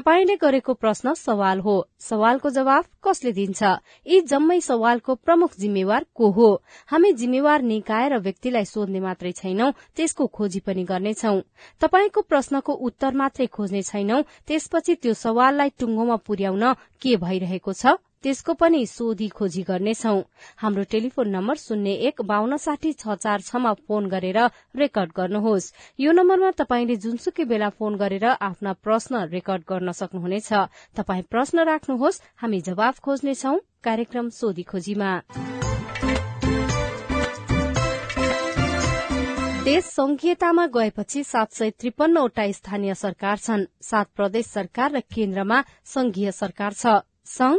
तपाईँले गरेको प्रश्न सवाल हो। सवालको जवाब कसले दिन्छ? यी जम्मै सवालको प्रमुख जिम्मेवार को हो? हामी जिम्मेवार निकाय र व्यक्तिलाई सोध्ने मात्रै छैनौं त्यसको खोजी पनि गर्नेछौ। तपाईँको प्रश्नको उत्तर मात्रै खोज्ने छैनौं त्यसपछि त्यो सवाललाई टुङ्गोमा पुर्याउन के भइरहेको छ? त्यसको पनि सोधी खोजी गर्नेछौ। हाम्रो टेलिफोन नम्बर शून्य एक बान्न साठी छ चार छमा फोन गरेर रेकर्ड गर्नुहोस्। यो नम्बरमा तपाईँले जुनसुकै बेला फोन गरेर आफ्ना प्रश्न रेकर्ड गर्न सक्नुहुनेछ। तपाई प्रश्न राख्नुहोस् हामी जवाब खोज्नेछौ कार्यक्रम सोधी खोजीमा। देश संघीयतामा गएपछि सात सय त्रिपन्नवटा स्थानीय सरकार छन्। सात प्रदेश सरकार र केन्द्रमा संघीय सरकार छ। संघ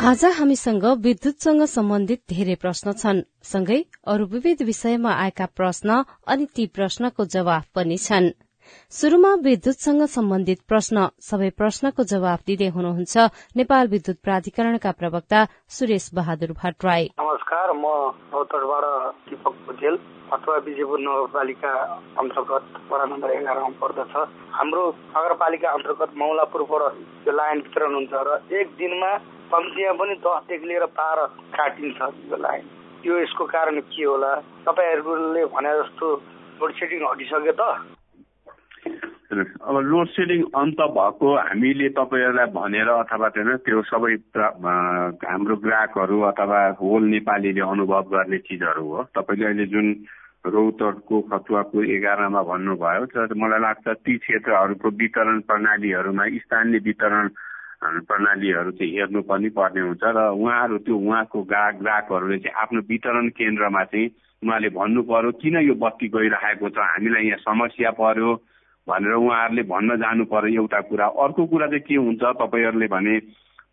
आज हामीसँग विद्युतसँग सम्बन्धित धेरै प्रश्न छन्। सँगै अरू विविध विषयमा आएका प्रश्न अनि ती प्रश्नको जवाफ पनि छन्। शुरूमा विद्युतसँग सम्बन्धित प्रश्न। सबै प्रश्नको जवाफ दिँदै हुनुहुन्छ नेपाल विद्युत प्राधिकरणका प्रवक्ता सुरेश बहादुर भट्टराई। नमस्कार म रौतडबाट दीपक भुजेल अथवा विजयपुर नगरपालिका अन्तर्गत वडा नम्बर एघारमा पर्दछ। हाम्रो नगरपालिका अन्तर्गत मौलापुरबाट यो लाइन वितरण हुन्छ र एक दिनमा कम्तीमा पनि दसदेखि लिएर बाह्र काटिन्छ लाइन यो यसको कारण के होला? तपाईँहरूले भने जस्तो लोड सेडिङ हटिसक्यो त। अब लोड सेडिङ अन्त भएको हामीले तपाईँहरूलाई भनेर अथवा त्यो सबै हाम्रो ग्राहकहरू अथवा होल नेपालीले अनुभव गर्ने चिजहरू हो। तपाईँले अहिले जुन रौतडको खतुवाको एघारमा भन्नुभयो मलाई लाग्छ ती क्षेत्रहरूको वितरण प्रणालीहरूमा स्थानीय वितरण प्रणालीहरू चाहिँ हेर्नु पनि पर्ने हुन्छ र उहाँहरू त्यो उहाँको ग्राहक ग्राहकहरूले चाहिँ आफ्नो वितरण केन्द्रमा चाहिँ उहाँले भन्नु पर्यो किन यो बत्ती गइरहेको छ? हामीलाई यहाँ समस्या पर्यो भनेर उहाँहरूले भन्न जानु पर्यो एउटा कुरा। अर्को कुरा चाहिँ के हुन्छ तपाईँहरूले भने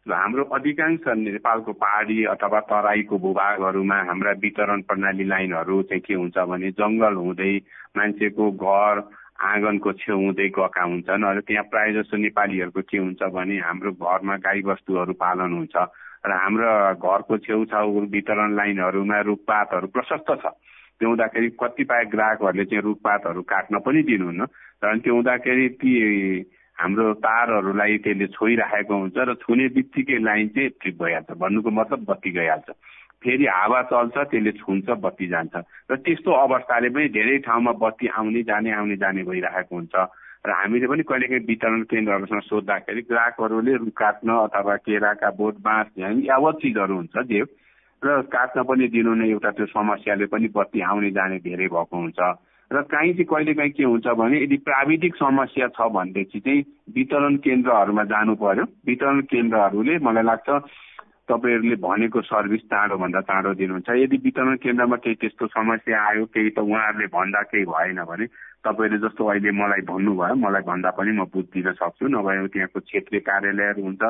हाम्रो अधिकांश नेपालको पहाडी अथवा तराईको भूभागहरूमा हाम्रा वितरण प्रणाली लाइनहरू चाहिँ के हुन्छ भने जङ्गल हुँदै मान्छेको घर आँगनको छेउ हुँदै गएका हुन्छन् र त्यहाँ प्रायः जस्तो नेपालीहरूको के हुन्छ भने हाम्रो घरमा गाई बस्तुहरू पालन हुन्छ र हाम्रो घरको छेउछाउ वितरण लाइनहरूमा रुखपातहरू प्रशस्त छ। त्यो हुँदाखेरि कतिपय ग्राहकहरूले चाहिँ रुखपातहरू काट्न पनि दिनुहुन्न र त्यो हुँदाखेरि ती हाम्रो तारहरूलाई त्यसले छोइराखेको हुन्छ र छुने बित्तिकै लाइन चाहिँ ट्रिप भइहाल्छ। भन्नुको मतलब बत्ती गइहाल्छ। फेरि हावा चल्छ त्यसले छुन्छ बत्ती जान्छ। र त्यस्तो अवस्थाले पनि धेरै ठाउँमा बत्ती आउने जाने आउने जाने भइरहेको हुन्छ। र हामीले पनि कहिलेकाहीँ वितरण केन्द्रहरूसँग सोद्धाखेरि ग्राहकहरूले काट्न अथवा केराका बोट बाँस यावत चिजहरू हुन्छ जे र काट्न पनि दिनु नै एउटा त्यो समस्याले पनि बत्ती आउने जाने धेरै भएको हुन्छ। र काहीँ चाहिँ कहिलेकाहीँ के हुन्छ भने यदि प्राविधिक समस्या छ भनेदेखि चाहिँ वितरण केन्द्रहरूमा जानु पर्यो। वितरण केन्द्रहरूले मलाई लाग्छ तपाईँहरूले भनेको सर्भिस चाँडोभन्दा चाँडो दिनुहुन्छ। यदि वितरण केन्द्रमा केही त्यस्तो समस्या आयो केही त उहाँहरूले भन्दा केही भएन भने तपाईँहरूले जस्तो अहिले मलाई भन्नुभयो मलाई भन्दा पनि म बुझिदिन सक्छु। नभए त्यहाँको क्षेत्रीय कार्यालयहरू हुन्छ।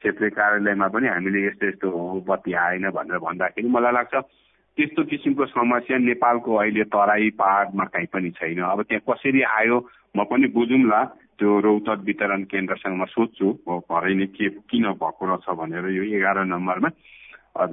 क्षेत्रीय कार्यालयमा पनि हामीले यस्तो यस्तो हो बत्ती आएन भनेर भन्दाखेरि मलाई लाग्छ त्यस्तो किसिमको समस्या नेपालको अहिले तराई पहाडमा कहीँ पनि छैन। अब त्यहाँ कसरी आयो म पनि बुझौँला त्यो रौतक वितरण केन्द्रसँग म सोध्छु। भरे नै के किन भएको रहेछ भनेर यो एघार नम्बरमा। अझ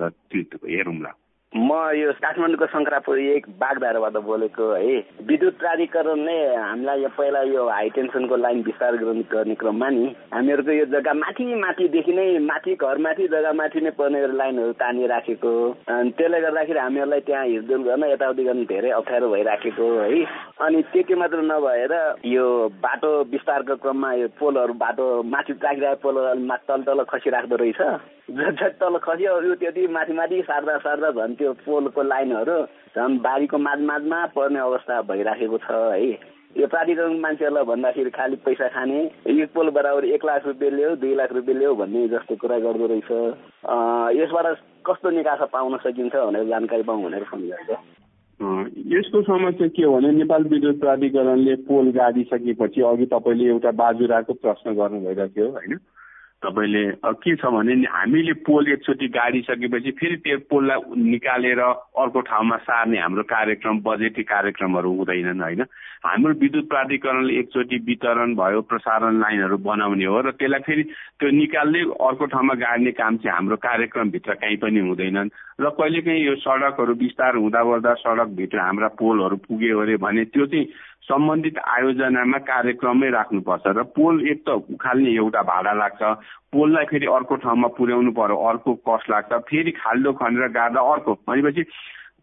हेरौँला म यो काठमाडौँको शङ्करापुर एक बागधाराबाट बोलेको है। विद्युत प्राधिकरणले हामीलाई यो पहिला यो हाई टेन्सनको लाइन विस्तार गर्ने क्रममा नि हामीहरूको यो जग्गा माथि माथिदेखि नै माथि घर माथि जग्गा माथि नै पर्ने लाइनहरू तानिराखेको। त्यसले गर्दाखेरि हामीहरूलाई त्यहाँ हिँडडुल गर्न यताउति गर्न धेरै अप्ठ्यारो भइराखेको है। अनि त्यति मात्र नभएर यो बाटो विस्तारको क्रममा यो पोलहरू बाटो माथि राखिरहेको पोलहरू तल तल खसिराख्दो रहेछ। जति तल खस्यो त्यति माथि माथि सार्दा सार्दा झन् त्यो पोलको लाइनहरू झन् बारीको माझ माझमा पर्ने अवस्था भइराखेको छ है। यो प्राधिकरण मान्छेहरूलाई भन्दाखेरि खालि पैसा खाने यो पोल बराबर एक लाख रुपियाँ ल्याऊ दुई लाख रुपियाँ ल्याऊ भन्ने जस्तो कुरा गर्दो रहेछ। यसबाट कस्तो निकासा पाउन सकिन्छ भनेर जानकारी पाउँ भनेर फोन गरेको। यसको समस्या के हो भने नेपाल विद्युत प्राधिकरणले पोल गाडिसकेपछि अघि तपाईँले एउटा बाजुराको प्रश्न गर्नु भइरहेको थियो होइन? तपाईँले के छ भने हामीले पोल एकचोटि गाडिसकेपछि फेरि त्यो पोललाई निकालेर अर्को ठाउँमा सार्ने हाम्रो कार्यक्रम बजेटी कार्यक्रमहरू हुँदैनन् होइन? हाम्रो विद्युत प्राधिकरणले एकचोटि वितरण भयो प्रसारण लाइनहरू बनाउने हो र त्यसलाई फेरि त्यो निकाल्दै अर्को ठाउँमा गाड्ने काम चाहिँ हाम्रो कार्यक्रमभित्र कहीँ पनि हुँदैनन्। र कहिलेकाहीँ यो सडकहरू विस्तार हुँदा सडकभित्र हाम्रा पोलहरू पुग्यो अरे भने त्यो चाहिँ सम्बन्धित आयोजनामा कार्यक्रममै राख्नुपर्छ र पोल एक त उखाल्ने एउटा भाडा लाग्छ। पोललाई फेरि अर्को ठाउँमा पुर्याउनु पर्यो अर्को कस्ट लाग्छ। फेरि खाल्डो खनेर गाड्दा अर्को। भनेपछि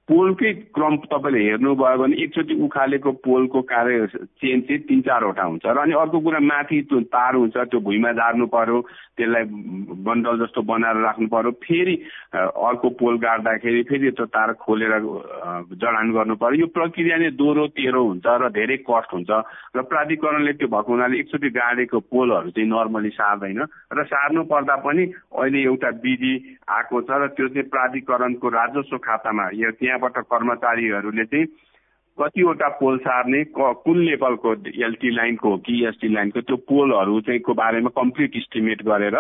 पोलकै क्रम तपाईँले हेर्नुभयो भने एकचोटि उखालेको पोलको कार्य चेन चाहिँ तिन चारवटा हुन्छ र अनि अर्को कुरा माथि त्यो तार हुन्छ त्यो भुइँमा झार्नु पर्यो त्यसलाई बन्डल जस्तो बनाएर राख्नु पर्यो फेरि अर्को पोल गाड्दाखेरि फेरि त्यो तार खोलेर जडान गर्नु पर्यो। यो प्रक्रिया नै दोहोरो तेह्रो हुन्छ र धेरै कस्ट हुन्छ र प्राधिकरणले त्यो भएको हुनाले एकचोटि गाडेको पोलहरू चाहिँ नर्मली सार्दैन र सार्नु पर्दा पनि अहिले एउटा विधि आएको छ र त्यो चाहिँ प्राधिकरणको राजस्व खातामा यो त्यहाँबाट कर्मचारीहरूले चाहिँ कतिवटा पोल सार्ने कुन लेभलको एलटी लाइनको हो कि एसटी लाइनको त्यो पोलहरू चाहिँ को बारेमा कम्प्लिट इस्टिमेट गरेर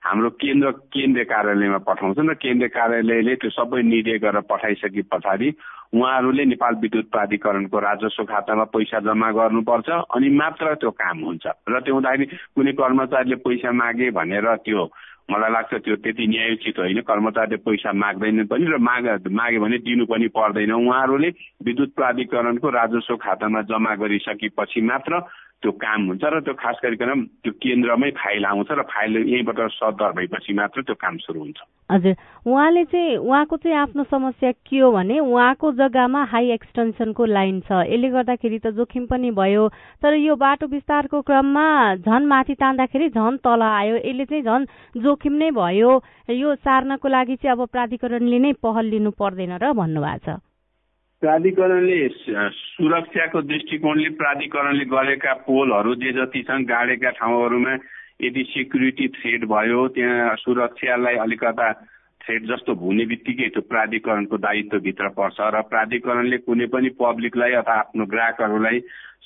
हाम्रो केन्द्र केन्द्रीय कार्यालयमा पठाउँछन् र केन्द्रीय कार्यालयले त्यो सबै निर्णय गरेर पठाइसके पछाडि उहाँहरूले नेपाल विद्युत प्राधिकरणको राजस्व खातामा पैसा जम्मा गर्नुपर्छ अनि मात्र त्यो काम हुन्छ। र त्यो हुँदाखेरि कुनै कर्मचारीले पैसा मागे भनेर त्यो मलाई लाग्छ त्यो त्यति न्यायोचित होइन। कर्मचारीले पैसा माग्दैनन् पनि र माग माग्यो भने दिनु पनि पर्दैन। उहाँहरूले विद्युत प्राधिकरणको राजस्व खातामा जम्मा गरिसकेपछि मात्र त्यो काम हुन्छ र त्यो खास गरिकन त्यो केन्द्रमै फाइल आउँछ र फाइल यहीँबाट सदर भएपछि मात्र त्यो काम सुरु हुन्छ। हजुर। उहाँले चाहिँ उहाँको चाहिँ आफ्नो समस्या के हो भने उहाँको जग्गामा हाई एक्सटेन्सनको लाइन छ। यसले गर्दाखेरि त जोखिम पनि भयो। तर यो बाटो विस्तारको क्रममा झन माथि तान्दाखेरि झन तल आयो। यसले चाहिँ झन जोखिम नै भयो। यो सार्नको लागि चाहिँ अब प्राधिकरणले नै पहल लिनु पर्दैन र भन्नुभएको छ। प्राधिकरणले सुरक्षाको दृष्टिकोणले प्राधिकरणले गरेका पोलहरू जे जति छन् गाडेका ठाउँहरूमा यदि सेक्युरिटी थ्रेड भयो त्यहाँ सुरक्षालाई अलिकता थ्रेड जस्तो हुने बित्तिकै त्यो प्राधिकरणको दायित्वभित्र पर्छ र प्राधिकरणले कुनै पनि पब्लिकलाई अथवा आफ्नो ग्राहकहरूलाई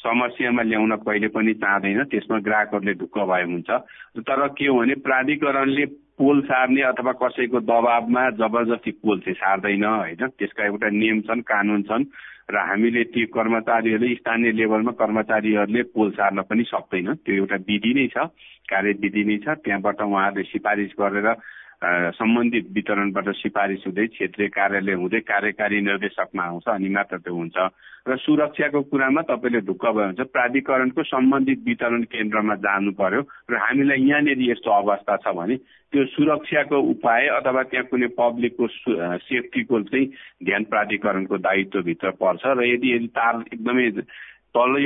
समस्यामा ल्याउन कहिले पनि चाहँदैन त्यसमा ग्राहकहरूले ढुक्क भए हुन्छ। तर के हो भने प्राधिकरणले पोल सार्ने अथवा कसैको दबावमा जबरजस्ती पोल चाहिँ सार्दैन होइन? त्यसका एउटा नियम छन् कानुन छन् र हामीले ती कर्मचारीहरूले स्थानीय लेभलमा कर्मचारीहरूले पोल सार्न पनि सक्दैन। त्यो एउटा विधि नै छ कार्यविधि नै छ। त्यहाँबाट उहाँहरूले सिफारिस गरेर सम्बन्धित वितरणबाट सिफारिस हुँदै क्षेत्रीय कार्यालय हुँदै कार्यकारी निर्देशकमा आउँछ अनि मात्र त्यो हुन्छ। र सुरक्षाको कुरामा तपाईँले ढुक्क भयो हुन्छ प्राधिकरणको सम्बन्धित वितरण केन्द्रमा जानु पर्यो र हामीलाई यहाँनिर यस्तो अवस्था छ भने त्यो सुरक्षाको उपाय अथवा त्यहाँ कुनै पब्लिकको सेफ्टीको चाहिँ ध्यान प्राधिकरणको दायित्वभित्र पर्छ। र यदि यदि तार एकदमै तलै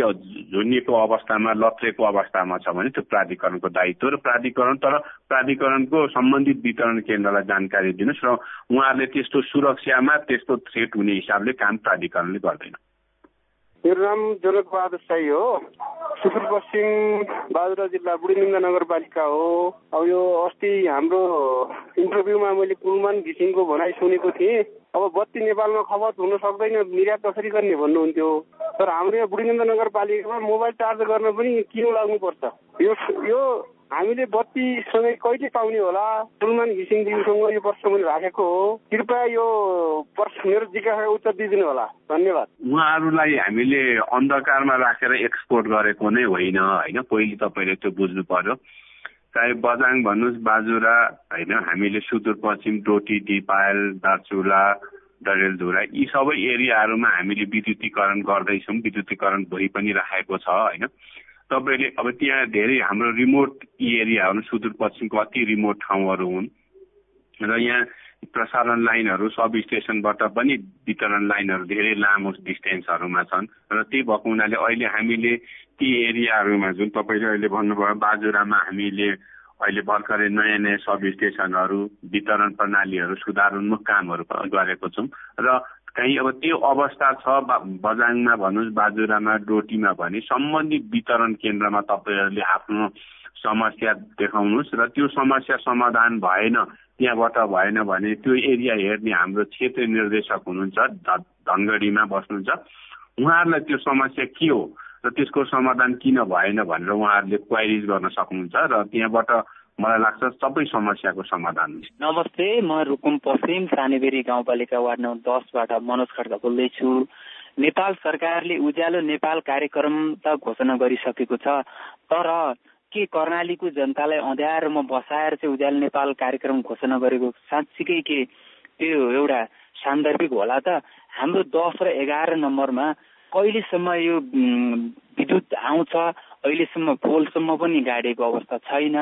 झुनिएको अवस्थामा लत्रेको अवस्थामा छ भने त्यो प्राधिकरणको दायित्व र प्राधिकरण तर प्राधिकरणको सम्बन्धित वितरण केन्द्रलाई जानकारी दिनुहोस् र उहाँहरूले त्यस्तो सुरक्षामा त्यस्तो थ्रेट हुने हिसाबले काम प्राधिकरणले गर्दैन। मेरो नाम जनक बहादुर साई हो। सुदूरपश्चिम बाजुरा जिल्ला बुढीलिङ्ग नगरपालिका हो। अब यो अस्ति हाम्रो इन्टरभ्यूमा मैले कुलमान घिसिङको भनाइ सुनेको थिएँ। अब बत्ती नेपालमा खपत हुन सक्दैन निर्यात कसरी गर्ने भन्नुहुन्थ्यो। तर हाम्रो यहाँ बुढीलिङ्ग नगरपालिकामा मोबाइल चार्ज गर्न पनि किन लाग्नुपर्छ? यो यो हामीले बत्तीसँगै कहिले पाउने होला? सुलमान घिसिङज्यूसँग यो प्रश्न मैले राखेको हो। कृपया यो प्रश्न मेरो जिज्ञासाको उत्तर दिइदिनु होला। धन्यवाद। उहाँहरूलाई हामीले अन्धकारमा राखेर एक्सपोर्ट गरेको नै होइन होइन? पहिले तपाईँले त्यो बुझ्नु पर्यो। चाहे बजाङ भन्नुहोस् बाजुरा होइन? हामीले सुदूरपश्चिम डोटी दिपायल दार्चुला डडेलधुरा यी सबै एरियाहरूमा हामीले विद्युतीकरण गर्दैछौँ। विद्युतीकरण भइ पनि राखेको छ होइन? तपाईँले अब त्यहाँ धेरै हाम्रो रिमोट एरियाहरू सुदूरपश्चिमको अति रिमोट ठाउँहरू हुन् र यहाँ प्रसारण लाइनहरू सब स्टेसनबाट पनि वितरण लाइनहरू धेरै लामो डिस्टेन्सहरूमा छन् र त्यही भएको हुनाले अहिले हामीले ती एरियाहरूमा जुन तपाईँले अहिले भन्नुभयो बाजुरामा हामीले अहिले भर्खरै नयाँ नयाँ सब स्टेसनहरू वितरण प्रणालीहरू सुधारोन्मुख कामहरू गरेको छौँ र कहीँ अब त्यो अवस्था छ बजाङमा भन्नुहोस् बाजुरामा डोटीमा भने सम्बन्धित वितरण केन्द्रमा तपाईँहरूले आफ्नो समस्या देखाउनुहोस् र त्यो समस्या समाधान भएन त्यहाँबाट भएन भने त्यो एरिया हेर्ने हाम्रो क्षेत्र निर्देशक हुनुहुन्छ धनगढीमा बस्नुहुन्छ। उहाँहरूलाई त्यो समस्या के हो र त्यसको समाधान किन भएन भनेर उहाँहरूले क्वाइरिज गर्न सक्नुहुन्छ र त्यहाँबाट मलाई लाग्छ सबै समस्याको समाधान नमस्ते म रुकुम पश्चिम सानेबेरी गाउँपालिका वार्ड नम्बर दसबाट मनोज खड्का बोल्दैछु। नेपाल सरकारले उज्यालो नेपाल कार्यक्रम त घोषणा गरिसकेको छ तर के कर्णालीको जनतालाई अँध्यारोमा बसाएर चाहिँ उज्यालो नेपाल कार्यक्रम घोषणा गरेको साँच्चीकै के? त्यो एउटा सान्दर्भिक होला त। हाम्रो दस र एघार नम्बरमा कहिलेसम्म यो विद्युत आउँछ अहिलेसम्म पोलसम्म पनि गाडेको अवस्था छैन।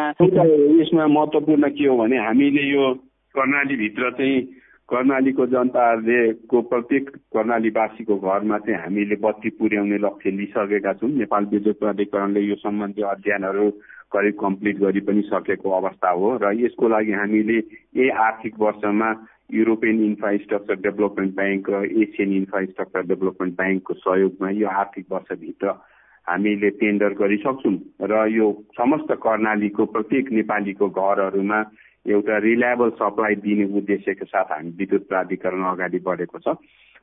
यसमा महत्त्वपूर्ण के हो भने हामीले यो कर्णालीभित्र चाहिँ कर्णालीको जनताहरूले को प्रत्येक कर्णालीवासीको घरमा चाहिँ हामीले बत्ती पुर्याउने लक्ष्य लिइसकेका छौँ। नेपाल विद्युत प्राधिकरणले यो सम्बन्धी अध्ययनहरू करिब कम्प्लिट गरी पनि सकेको अवस्था हो र यसको लागि हामीले यही आर्थिक वर्षमा युरोपियन इन्फ्रास्ट्रक्चर डेभलपमेन्ट ब्याङ्क र एसियन इन्फ्रास्ट्रक्चर डेभलपमेन्ट ब्याङ्कको सहयोगमा यो आर्थिक वर्षभित्र हामीले टेन्डर गरिसक्छौँ र यो समस्त कर्णालीको प्रत्येक नेपालीको घरहरूमा एउटा रिलायबल सप्लाई दिने उद्देश्यको साथ हामी विद्युत प्राधिकरण अगाडि बढेको छ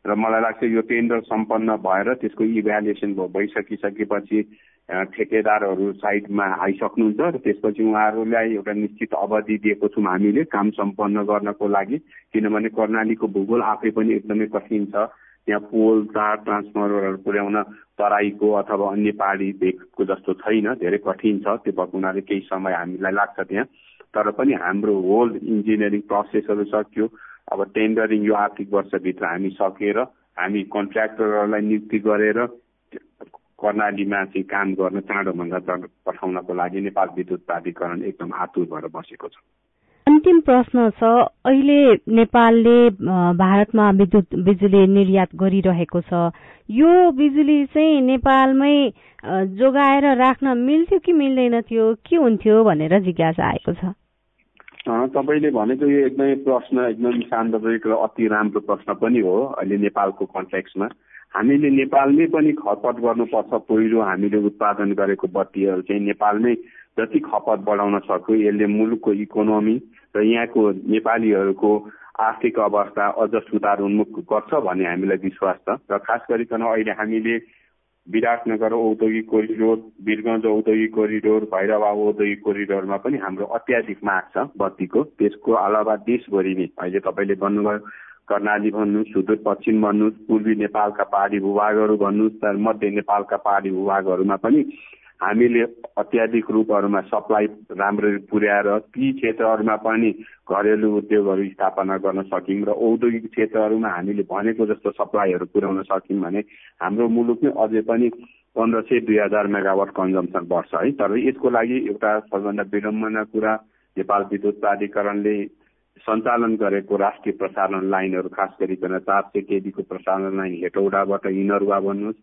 र मलाई लाग्छ यो टेन्डर सम्पन्न भएर त्यसको इभ्यालुएसन भइसकिसकेपछि ठेकेदारहरू साइडमा आइसक्नुहुन्छ र त्यसपछि उहाँहरूलाई एउटा निश्चित अवधि दिएको छौँ हामीले काम सम्पन्न गर्नको लागि किनभने कर्णालीको भूगोल आफै पनि एकदमै कठिन छ। त्यहाँ पोल तार ट्रान्सफर्मरहरू पुर्याउन तराईको अथवा अन्य पहाडी भेगको जस्तो छैन धेरै कठिन छ त्यो भएको हुनाले केही समय हामीलाई लाग्छ त्यहाँ। तर पनि हाम्रो होल इन्जिनियरिङ प्रोसेसहरू सक्यो। अब टेन्डरिङ यो आर्थिक वर्षभित्र हामी सकेर हामी कन्ट्र्याक्टरहरूलाई नियुक्ति गरेर कर्णालीमा चाहिँ काम गर्न चाँडोभन्दा चाँडो पठाउनको लागि नेपाल विद्युत प्राधिकरण एकदम आतुर भएर बसेको छ। अन्तिम प्रश्न छ अहिले नेपालले भारतमा विद्युत बिजुली निर्यात गरिरहेको छ। यो बिजुली चाहिँ नेपालमै जोगाएर राख्न मिल्थ्यो कि मिल्दैन थियो के हुन्थ्यो भनेर जिज्ञासा आएको छ। तपाईँले भनेको यो एकदमै प्रश्न एकदम सान्दर्भिक र अति राम्रो प्रश्न पनि हो अहिले नेपालको कन्ट्याक्समा हामीले नेपालमै पनि खपत गर्नुपर्छ पहिलो हामीले उत्पादन गरेको बत्तीहरू चाहिँ नेपालमै जति खपत बढाउन सक्यो यसले मुलुकको इकोनोमी र यहाँको नेपालीहरूको आर्थिक अवस्था अझ सुधार उन्मुख गर्छ भन्ने हामीलाई विश्वास छ। र खास गरिकन अहिले हामीले विराटनगर औद्योगिक कोरिडोर वीरगञ्ज औद्योगिक कोरिडोर भैरवा औद्योगिक कोरिडोरमा पनि हाम्रो अत्याधिक माग छ बत्तीको। त्यसको अलावा देशभरि नै अहिले तपाईँले भन्नुभयो कर्णाली भन्नुहोस् सुदूरपश्चिम भन्नुहोस् पूर्वी नेपालका पहाडी भूभागहरू भन्नुहोस् मध्य नेपालका पहाडी भूभागहरूमा पनि हामीले अत्याधिक रूपहरूमा सप्लाई राम्ररी पुर्याएर ती क्षेत्रहरूमा पनि घरेलु उद्योगहरू स्थापना गर्न सक्यौँ र औद्योगिक क्षेत्रहरूमा हामीले भनेको जस्तो सप्लाईहरू पुर्याउन सक्यौँ भने हाम्रो मुलुक नै अझै पनि पन्ध्र सय दुई हजार मेगावाट कन्जम्सन बढ्छ है। तर यसको लागि एउटा सबभन्दा विडम्बना कुरा नेपाल विद्युत प्राधिकरणले सञ्चालन गरेको राष्ट्रिय प्रसारण लाइनहरू खास गरिकन चार सय केबीको प्रसारण लाइन हेटौडाबाट इनरुवा भन्नुहोस्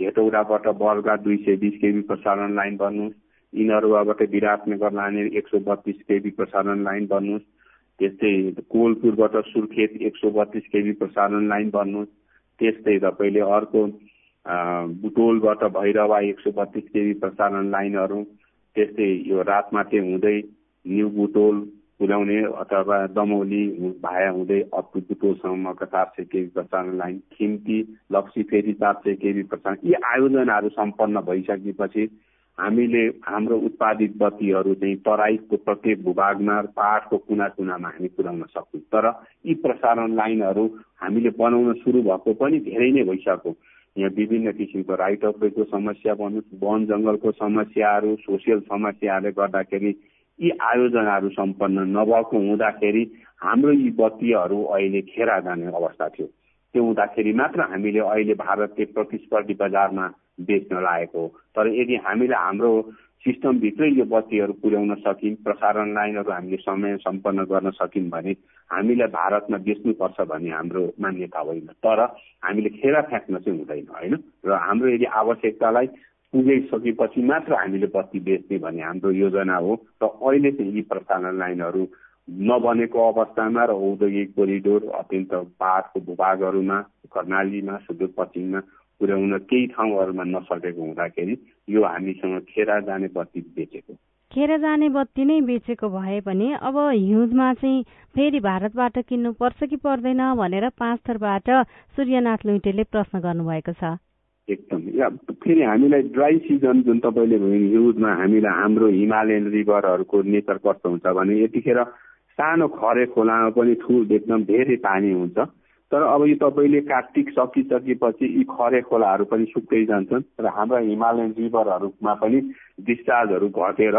हेटौडाबाट बर्गा दुई सय बिस केबी प्रसारण लाइन भन्नुहोस् इनरुवाबाट विराटनगर लाने एक सौ बत्तिस केबी प्रसारण लाइन भन्नुहोस् त्यस्तै कोलपुरबाट सुर्खेत एक सौ बत्तिस केबी प्रसारण लाइन भन्नुहोस् त्यस्तै तपाईँले अर्को बुटोलबाट भैरवा एक सय बत्तिस केबी प्रसारण लाइनहरू। त्यस्तै यो रातमाटे हुँदै न्यु बुटोल पुर्याउने अथवा दमौली भाया हुँदै बुटोलसम्मका चार सय केबी प्रसारण लाइन खिम्ती लक्सी फेरि चार सय केबी प्रसारण यी आयोजनाहरू सम्पन्न भइसकेपछि हामीले हाम्रो उत्पादित बत्तीहरू चाहिँ तराईको प्रत्येक भूभागमा पहाडको कुना कुनामा हामी पुर्याउन सक्छौँ। तर यी प्रसारण लाइनहरू हामीले बनाउन सुरु भएको पनि धेरै नै भइसक्यो। यहाँ विभिन्न किसिमको राइट अफ वेको समस्या भन्नुहोस् वन जङ्गलको समस्याहरू सोसियल समस्याहरूले गर्दाखेरि यी आयोजनाहरू सम्पन्न नभएको हुँदाखेरि हाम्रो यी बत्तीहरू अहिले खेरा जाने अवस्था थियो। त्यो हुँदाखेरि मात्र हामीले अहिले भारतले प्रतिस्पर्धी बजारमा बेच्न लागेको हो। तर यदि हामीले हाम्रो सिस्टमभित्रै यो बत्तीहरू पुर्याउन सक्यौँ प्रसारण लाइनहरू हामीले समय सम्पन्न गर्न सक्यौँ भने हामीलाई भारतमा बेच्नुपर्छ भन्ने हाम्रो मान्यता होइन। तर हामीले खेरा फ्याँक्न चाहिँ हुँदैन होइन? र हाम्रो यदि आवश्यकतालाई पुगिसकेपछि मात्र हामीले बत्ती बेच्ने भन्ने हाम्रो योजना हो र अहिले चाहिँ यी प्रसारण लाइनहरू नबनेको अवस्थामा र औद्योगिक कोरिडोर अत्यन्त पहाडको भूभागहरूमा कर्णालीमा सुदूरपश्चिममा पुर्याउन केही ठाउँहरूमा नसकेको हुँदाखेरि यो हामीसँग खेरा जाने बत्ती बेचेको। खेर जाने बत्ती नै बेचेको भए पनि अब हिउँदमा चाहिँ फेरि भारतबाट किन्नु पर्छ कि पर्दैन भनेर पाँच थरबाट सूर्यनाथ लुइटेले प्रश्न गर्नुभएको छ। एकदम। या फेरि हामीलाई ड्राई सिजन जुन तपाईँले हिउँदमा हामीलाई हाम्रो हिमालयन रिभरहरूको नेचर कस्तो हुन्छ भने यतिखेर सानो खरे खोलामा पनि ठुल एकदम धेरै पानी हुन्छ। तर अब यो तपाईँले कार्तिक सकिसकेपछि यी खरे खोलाहरू पनि सुक्दै जान्छन् र हाम्रा हिमालयन रिभरहरूमा पनि डिस्चार्जहरू घटेर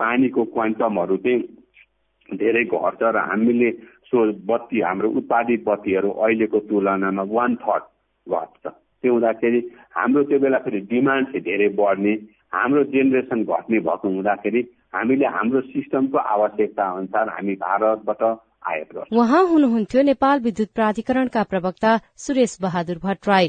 पानीको क्वान्टमहरू चाहिँ धेरै घट्छ र हामीले सो बत्ती हाम्रो उत्पादित बत्तीहरू अहिलेको तुलनामा वान थर्ड घट्छ। त्यो हुँदाखेरि हाम्रो त्यो बेला फेरि डिमान्ड चाहिँ धेरै बढ्ने हाम्रो जेनेरेसन घट्ने भएको हुँदाखेरि हामीले हाम्रो सिस्टमको आवश्यकता अनुसार हामी भारतबाट उहाँ हुनुहुन्थ्यो नेपाल विद्युत प्राधिकरणका प्रवक्ता सुरेश बहादुर भट्टराई।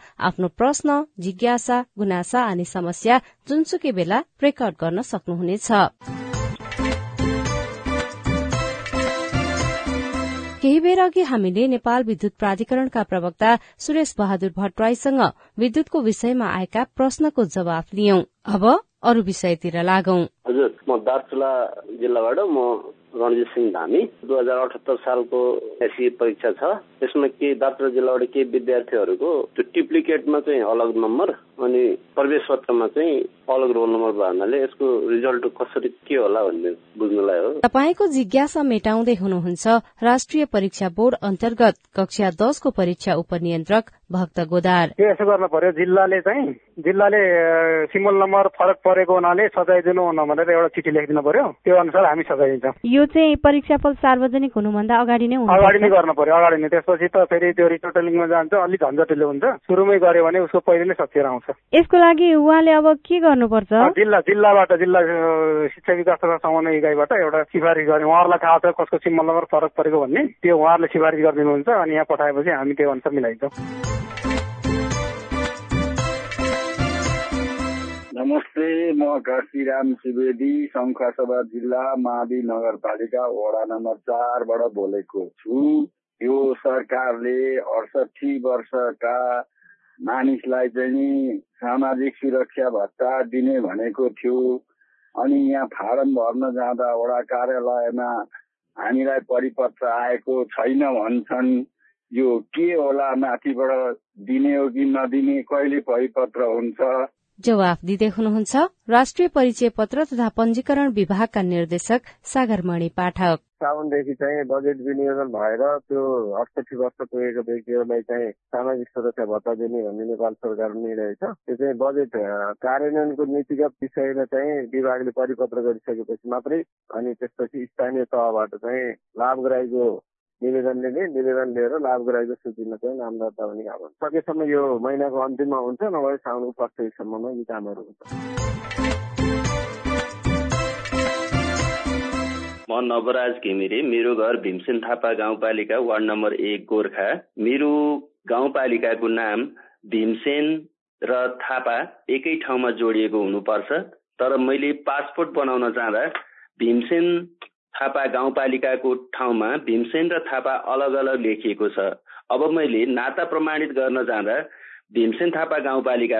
आफ्नो प्रश्न जिज्ञासा गुनासा अनि समस्या जुनसुकै बेला रेकर्ड गर्न सक्नुहुनेछ। केही बेर अघि हामीले नेपाल विद्युत प्राधिकरणका प्रवक्ता सुरेश बहादुर भट्टराईसँग विद्युतको विषयमा आएका प्रश्नको जवाफ लियौं। अब अरू विषयतिर लागौं। हजुर म दार्चुला जिल्लाबाट म रणजित सिंह धामी। दुई हजार अठहत्तर सालको एससी परीक्षा छ। यसमा केही दार्चुला जिल्लाबाट केही विद्यार्थीहरूको त्यो टिप्लिकेटमा चाहिँ अलग नम्बर अनि प्रवेश पत्रमा चाहिँ अलग रोल नम्बर भन्नाले यसको रिजल्ट कसरी के होला भन्ने बुझ्नलाई हो। तपाईँको जिज्ञासा मेटाउँदै हुनुहुन्छ राष्ट्रिय परीक्षा बोर्ड अन्तर्गत कक्षा दसको परीक्षा उपनियन्त्रक भक्त गोदार। यसो गर्नु पर्यो जिल्लाले चाहिँ जिल्लाले सिमल नम्बर फरक परेको हुनाले सजाय दिनु भनेर एउटा चिठी लेखिदिनु पर्यो। त्यो अनुसार हामी सजाय दिन्छौँ यो चाहिँ परीक्षा फल सार्वजनिक हुनुभन्दा अगाडि नै अगाडि नै गर्नु पर्यो अगाडि नै। त्यसपछि त फेरि त्यो रिटोटलिङमा जान्छ अलिक झन्झटिलो हुन्छ। सुरुमै गर्यो भने उसको पहिले नै सकिएर आउँछ। यसको लागि उहाँले अब के गर्नुपर्छ? जिल्ला जिल्लाबाट जिल्ला शिक्षा विकास तथा समन्वय इकाइबाट एउटा सिफारिस गर्ने उहाँहरूलाई थाहा छ कसको सिम्बल नम्बर फरक परेको भन्ने। त्यो उहाँहरूले सिफारिस गरिदिनुहुन्छ अनि यहाँ पठाएपछि हामी त्यो अनुसार मिलाइदिन्छौँ। नमस्ते म घाँसीराम सुवेदी शङ्खसभा जिल्ला मावि नगरपालिका वडा नम्बर चारबाट बोलेको छु। यो सरकारले अडसठी वर्षका मानिसलाई चाहिँ सामाजिक सुरक्षा भत्ता दिने भनेको थियो। अनि यहाँ फारम भर्न जाँदा वडा कार्यालयमा हामीलाई परिपत्र आएको छैन भन्छन्। यो के होला माथिबाट दिने हो कि नदिने कहिले परिपत्र हुन्छ? जवाफ दिँदै हुनुहुन्छ राष्ट्रिय परिचय पत्र तथा पञ्जीकरण विभागका निर्देशक सागरमणि पाठक। साउनदेखि चाहिँ बजेट विनियोजन भएर त्यो अठसठी वर्ष पुगेको व्यक्तिहरूलाई चाहिँ सामाजिक सुरक्षा भत्ता दिने भन्ने नेपाल सरकार निर्णय छ। त्यो चाहिँ बजेट कार्यान्वयनको नीतिगत विषयमा चाहिँ विभागले परिपत्र गरिसकेपछि मात्रै अनि त्यसपछि स्थानीय तहबाट चाहिँ लाभग्राहीको निवेदन लिने निवेदन लिएर लाभग्राहीको सूचीमा चाहिँ नाम दर्ता हुने काम हुन्छ। सकेसम्म यो महिनाको अन्तिममा हुन्छ नभए साउनको फर्स्ट विकसम्ममा यी कामहरू हुन्छ। म नवराज घिमिरे मेरो घर भीमसेन थापा गाउँपालिका वार्ड नम्बर एक गोर्खा। मेरो गाउँपालिकाको नाम भीमसेन र थापा एकै ठाउँमा जोडिएको हुनुपर्छ तर मैले पासपोर्ट बनाउन जाँदा भीमसेन थापा गाउँपालिकाको ठाउँमा भीमसेन र थापा अलग अलग लेखिएको छ। अब मैले नाता प्रमाणित गर्न जाँदा भीमसेन थापा गाउँपालिकामा